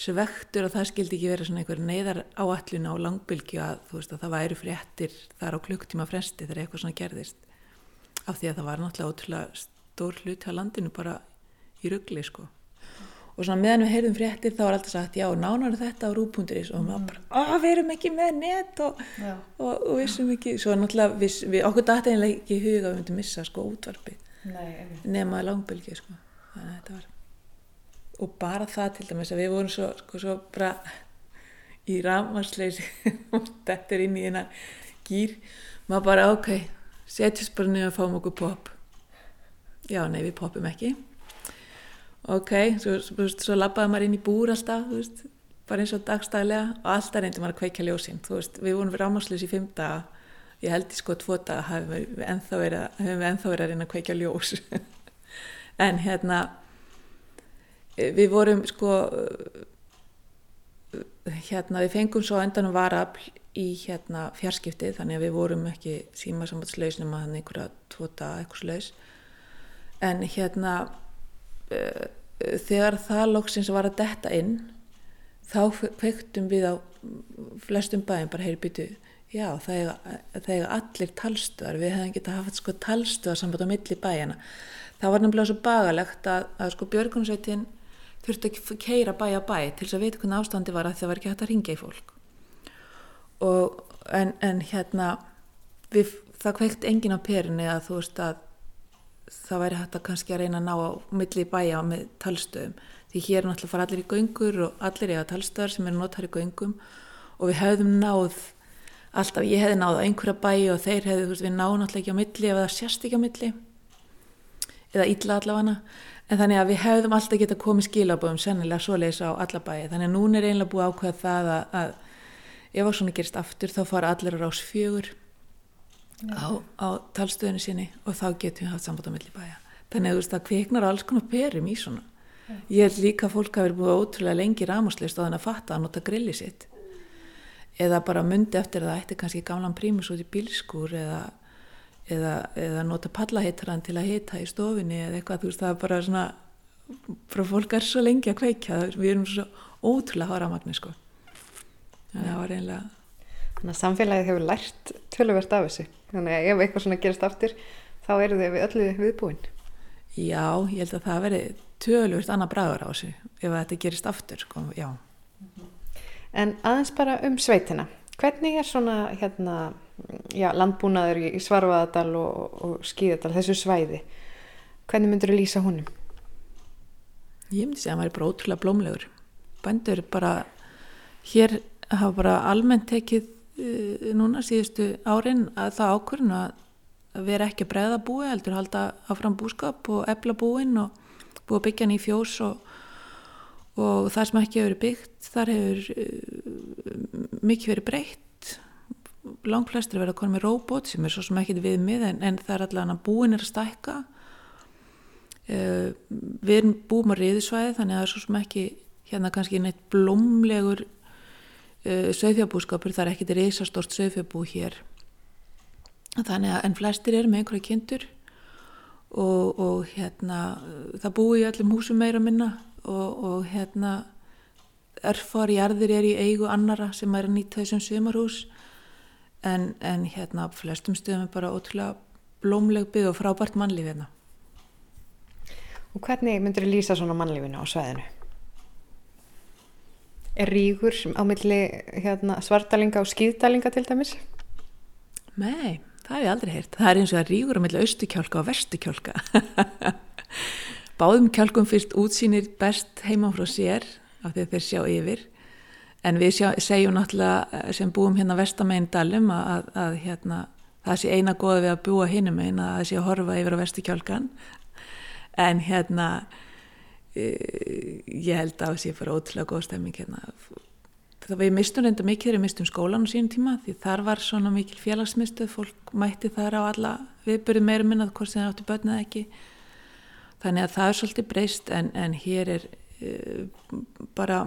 svektur og það skildi ekki vera svona einhver neyðar áallun á langbylgi að þú veist að það væri fréttir þar á klukktíma fresti þegar eitthvað svona gerðist af því að það var náttúrulega ótrúlega stór hlut á landinu bara í ruggli sko. Og svona meðan við heyrðum fréttir þá var alltaf sagt já, nánar þetta á rúpunduris og maður bara, að við erum ekki með net og, og, og vissum ekki. Svo náttúrulega, við, við, okkur dætti einlega ekki í huga að við myndum missa sko útvarpi nema langbylgi sko. Þannig að þetta var og bara það til dæmis að við vorum svo, sko, svo bara í ramasleysi og þetta er inn í eina gýr maður bara, ok, setjast bara niður og fáum okkur pop já, nei, við popum ekki. Ok, svo, svo, svo lappaði maður inn í búr alltaf, þú veist, bara eins og dagstæðilega og alltaf reyndi maður að kveikja ljósinn, þú veist, við vorum við rámaslis í daga, ég held í sko tvo daga hafum við ennþá verið, að reyna að kveikja ljós, en hérna, við vorum sko, hérna, við fengum svo endanum varafl í hérna fjarskiptið, þannig að við vorum ekki síma sambatslaus nema hann einhverja tvo daga eitthvað slaus, en hérna, Eh, þegar það lóksins var að detta inn þá kvektum við á flestum bæum bara heyri byttu já það er allir talstöðar við hefðum getað haft sko talstöðar samband á milli bæjana það var nefnilega svo bagalegt að, að sko björgunsveitin þurfti ekki keira bæja bæ til þess að veit hvernig ástandi var að það var ekki hægt að ringja í fólk. Og en, en hérna við, það kvekt engin á perinni að þú veist að það væri hægt að kannski að reyna að ná á milli bæja með talstöðum. Því hér náttúrulega fara allir í göngur og allir eiga talstöðar sem eru notar í göngum. Og við hefðum náð alltaf, ég hefði náð á einhverja bæja og þeir hefði, þú veist, við náðum náttúrulega ekki á milli ef það sérst ekki á milli. Eða illa allavega en þannig að við hefðum alltaf geta komið skilabóðum sennilega svoleiðis á alla bæja þannig að núna er einlega búið ákveð það að, að ef það svona gerist aftur þá fara allir á rás fjögur á, á talstöðinu sinni og þá getum við haft samband á milli bæja. Þannig að það kveiknar alls konar perum í svona. Ja. ég held líka að fólk hafi verið búið ótrúlega lengi rámaslist á þannig að fatta að nota grilli sitt. Eða bara myndi eftir það ætti kannski gamlan prímus út í bílskúr eða, eða, eða nota pallaheitran til að heita í stofinni eða eitthvað þú veist það er bara svona frá fólk er svo lengi að kveikja við erum svo ótrúlega háramagni sko þannig að það var einlega Þannig að samfélagið hefur lært töluvert af þessu. Þannig að ef eitthvað svona gerist aftur, þá eru þau við öllu viðbúin. Já, ég held að það veri töluvert annað bræður á þessu ef þetta gerist aftur, sko, já. En aðeins bara um sveitina. Hvernig er svona hérna, já, landbúnaður í Svarvaðadal og, og Skíðadal, þessu svæði? Hvernig myndur þú lýsa honum? Ég myndi segja að það væri bara ótrúlega blómlegur. Bændur bara, hér hafa bara almennt tekið Eh, núna síðustu árin að það ákvörðun að vera ekki breða búi heldur halda áfram búskap og ebla búin og búa byggjan í fjós og, og það sem ekki hefur byggt þar hefur uh, mikið verið breytt langt flestir verið að koma með robot sem er svo sem ekki við mið en, en það er allavega búin er að stækka. Uh, við erum búin á riðisvæði þannig að það er svo sem ekki hérna kannski neitt blómlegur uh, söðfjabúskapur, það er ekkit reysastort söðfjabú hér. Þannig að en flestir eru með einhverja kindur og, og hérna það búi í öllum húsum meira minna og, og hérna örfar jarðir er í eigu annara sem er að nýta þessum sömarhús en, en hérna flestum stöðum er bara ótrúlega blómleg byggð og frábært mannlíf hérna Og hvernig myndur þið lýsa svona mannlífinu á sveðinu? er ríkur á milli hérna, svartalinga og skýðdalinga til dæmis? Nei, það hef ég aldrei heyrt. Það er eins og það ríkur á milli austukjálka og vestukjálka. Báðum kjálkum fyrst útsýnir best heima frá sér af því þeir sjá yfir en við sjá, segjum náttúrulega sem búum hérna vestamegin dalum að, að, að hérna, það sé eina goða við að búa hinnum einn að það sé að horfa yfir á vestukjálkan en hérna e, ég held að það sé bara ótrúlega góð stemming hérna. Það við mistum reynda mikið við mistum skólan á sínum tíma því þar var svona mikil félagsmyndstuð fólk mætti þar á alla viðbyrju meira minnað hvort sem það áttu börn eða ekki. Þannig að það er svolítið breyst en, en hér er e, bara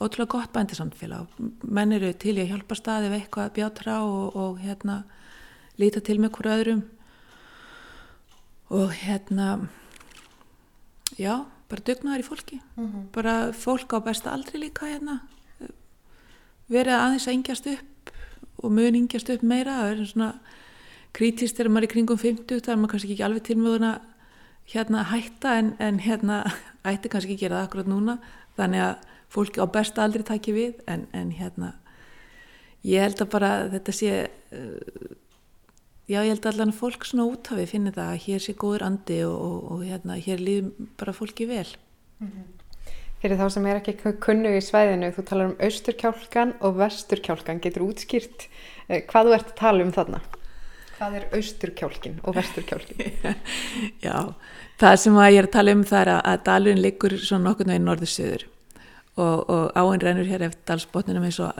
ótrúlega gott bændisamfélag menn eru til í að hjálpa staði við eitthvað að bjátra og, og hérna líta til með hverju öðrum. Og hérna já, bara dugnaðar í fólki. Mm -hmm. bara fólk á besta aldri líka hérna. Verið aðeins að yngjast upp og mun yngjast upp meira. Það er svona krítist þegar maður er kringum 50 það er maður kannski ekki alveg tilmöðuna hérna hætta en, en hérna ætti kannski ekki gera það akkurat núna. Þannig að fólki á besta aldrei takki við en, en hérna ég held að bara þetta sé uh, já ég held að allan fólk svona úthafi finnir það að hér sé góður andi og, og, og hérna hér líður bara fólki vel mm -hmm. Fyrir þá sem er ekki kunnu í svæðinu þú talar um austurkjálkan og vesturkjálkan getur útskýrt uh, hvað þú ert að tala um þarna Hvað er austurkjálkin og vesturkjálkin? Já, það sem að ég er að tala um það er að, að dalun liggur svona nokkurnu í norðu-söður og, og áinn rennur hér eftir dalsbotninum eins og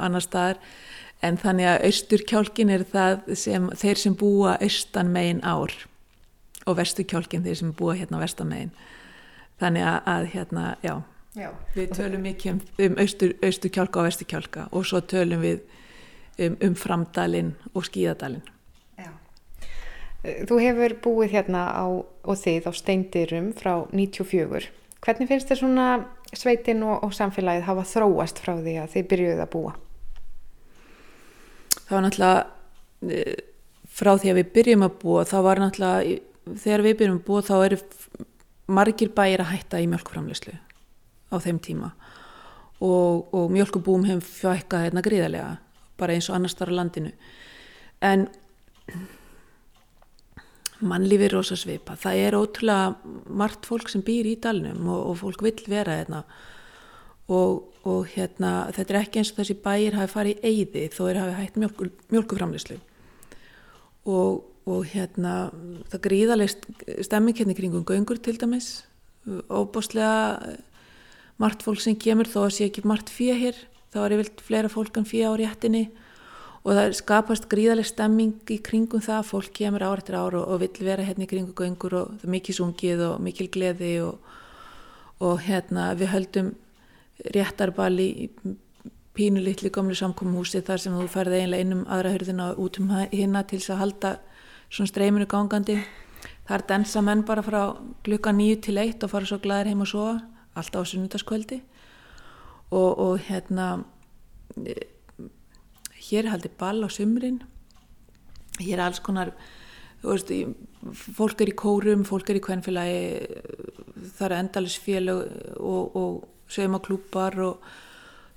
annar staðar. En þannig að austurkjálkin er það sem þeir sem búa austan megin ár og vesturkjálkin þeir sem búa hérna vestan megin. Þannig að, að hérna, já, já. Við tölum mikið um, um austur, austurkjálka og vesturkjálka og svo tölum við um, um framdalinn og skíðadalinn. Já. Þú hefur búið hérna á, og þið á steindirum frá 94 hvernig finnst þér svona sveitin og, og samfélagið hafa þróast frá því að þið byrjuðið að búa? Það var náttúrulega e, frá því að við byrjum að búa þá var náttúrulega þegar við byrjum að búa þá eru margir bæir að hætta í mjölkframleyslu á þeim tíma og, og mjölkubúum hefum fjökkað hérna gríðarlega bara eins og annar starf landinu en mannlífi er rosa svipa. Það er ótrúlega margt fólk sem býr í dalnum og, og fólk vil vera hérna. Og, og hérna þetta er ekki eins og þessi bæir hafi farið í eyði þó er hafi hægt mjölku, mjölkuframlislu og, og hérna það gríðarlega stemming hérna kringum göngur til dæmis. Óbáslega margt fólk sem kemur þó að sé ekki margt fyrir hér þá er yfirlt fleira fólk en fyrir á réttinni og það skapast gríðarlega stemming í kringum það, fólk kemur ár eftir ár og, og vill vera hérna í kringum göngur og það er mikið sungið og mikil gleði og, og hérna við höldum réttarbali í pínulitli gamlu samkómhúsi þar sem þú ferði einlega innum aðra hörðina út um hérna til þess að halda svona streyminu gangandi. Þar densa menn bara frá klukka nýju til eitt og fara svo glæðir heim og svo alltaf á sunnundaskvöldi og, og hérna hér er haldið ball á sumrin. Hér er alls konar veist, fólk er í kórum fólk er í kvennfélagi það eru endalisfélag og, og saumaklúpar og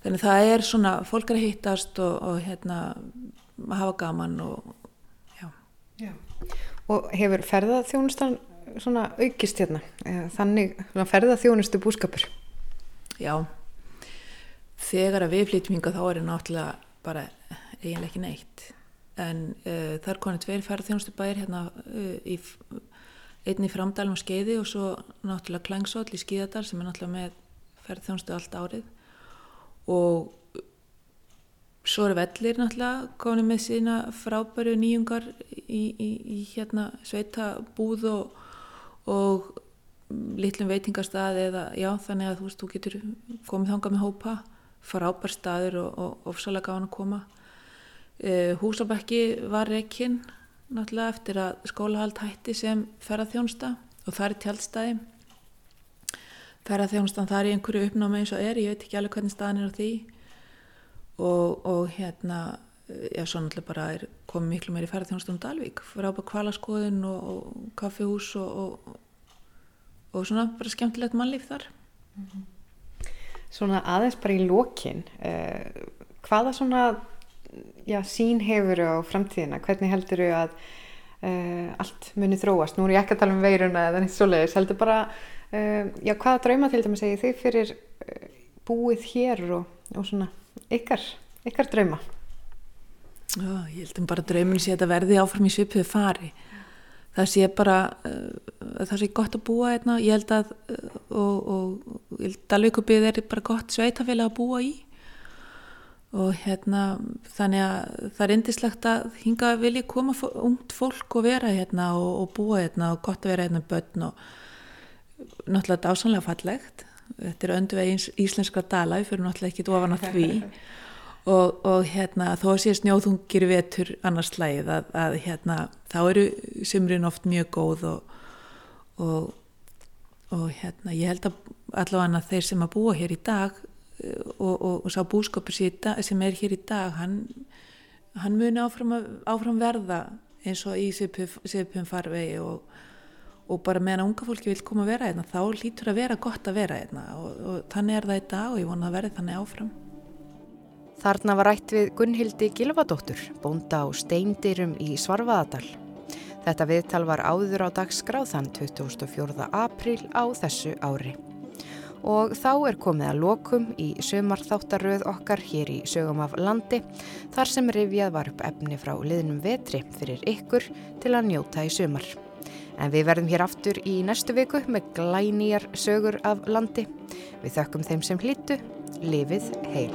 þannig það er svona, fólk er að hittast og, og hérna hafa gaman og já. já. Og hefur ferðarþjónustan svona aukist hérna? Þannig ferðarþjónustu búskapur? Já. Þegar að við flytjum hinga þá er það náttúrulega bara eiginlega ekki neitt. En uh, það er konið tveir ferðarþjónustu bæir hérna uh, í einni framdælum skeiði og svo náttúrulega Klangsóll í Skíðadal sem er náttúrulega með ferðarþjónustu allt árið. Og svo eru vellir náttúrulega konið með sína frábæru nýjungar í, í, í hérna sveita búð og, og litlum veitingarstað eða já þannig að þú veist þú getur komið þangað með hópa. Frábær staður og, ofsalega gáðan að koma Húsabækki var rekinn náttúrulega eftir að skólahald hætti sem ferðarþjónsta og það er tjálstæði ferðarþjónstan það er í einhverju uppnámi eins og er ég veit ekki alveg hvernig staðin er á því. Og, og hérna já svo náttúrulega bara er komið miklu meiri ferðarþjónstan um Dalvík. Frábæk kvalaskoðun og, og kaffihús og, og svona bara skemmtilegt mannlíf þar. -hmm. Svona aðeins bara í lókin eh, hvaða svona já, sín hefur á framtíðina, hvernig heldur þau að uh, allt muni þróast nú er ég ekki að tala um veiruna eða neitt svoleiðis heldur bara, uh, já hvaða drauma til dæmis segir þið fyrir búið hér og, og svona ykkar, ykkar drauma? Já, ég held um bara draumin sé að verði áfram í svipuðu fari. Það sé bara, það sé gott að búa hérna, ég held að, og, og ég held að Laukubið er bara gott sveitafélag að búa í og hérna þannig að það er indislegt að hinga vilja koma ungt fólk og vera hérna og, og búa hérna og gott að vera hérna börn og náttúrulega þetta ásannlega fallegt. Þetta er öndu veginn íslenskra dala við fyrir náttúrulega ekki ofan á því. Og, og hérna þó að sé snjóðungir vetur annars slæð að, að hérna þá eru sumrin oft mjög góð og, og, og hérna ég held að allavega þeir sem að búa hér í dag og, og, og sá búskapur sem er hér í dag hann, hann muni áfram, áfram verða eins og í sipum farvegi og, og bara meðan unga fólki vil koma að vera einna þá lítur að vera gott að vera einna og þannig er það í dag og ég vona að verði þannig áfram Þarna var rætt við Gunnhildi Gilvadóttur, bónda á steindirum í Svarfaðadal. Þetta viðtal var áður á dagskráðan 24. april á þessu ári Og þá er komið að lokum í sömarþáttaröð okkar hér í sögum af landi þar sem rifjað var upp efni frá liðnum vetri fyrir ykkur til að njóta í sömar. En við verðum hér aftur í næstu viku með glænýjar sögur af landi. Við þökkum þeim sem hlýtu, lifið heil.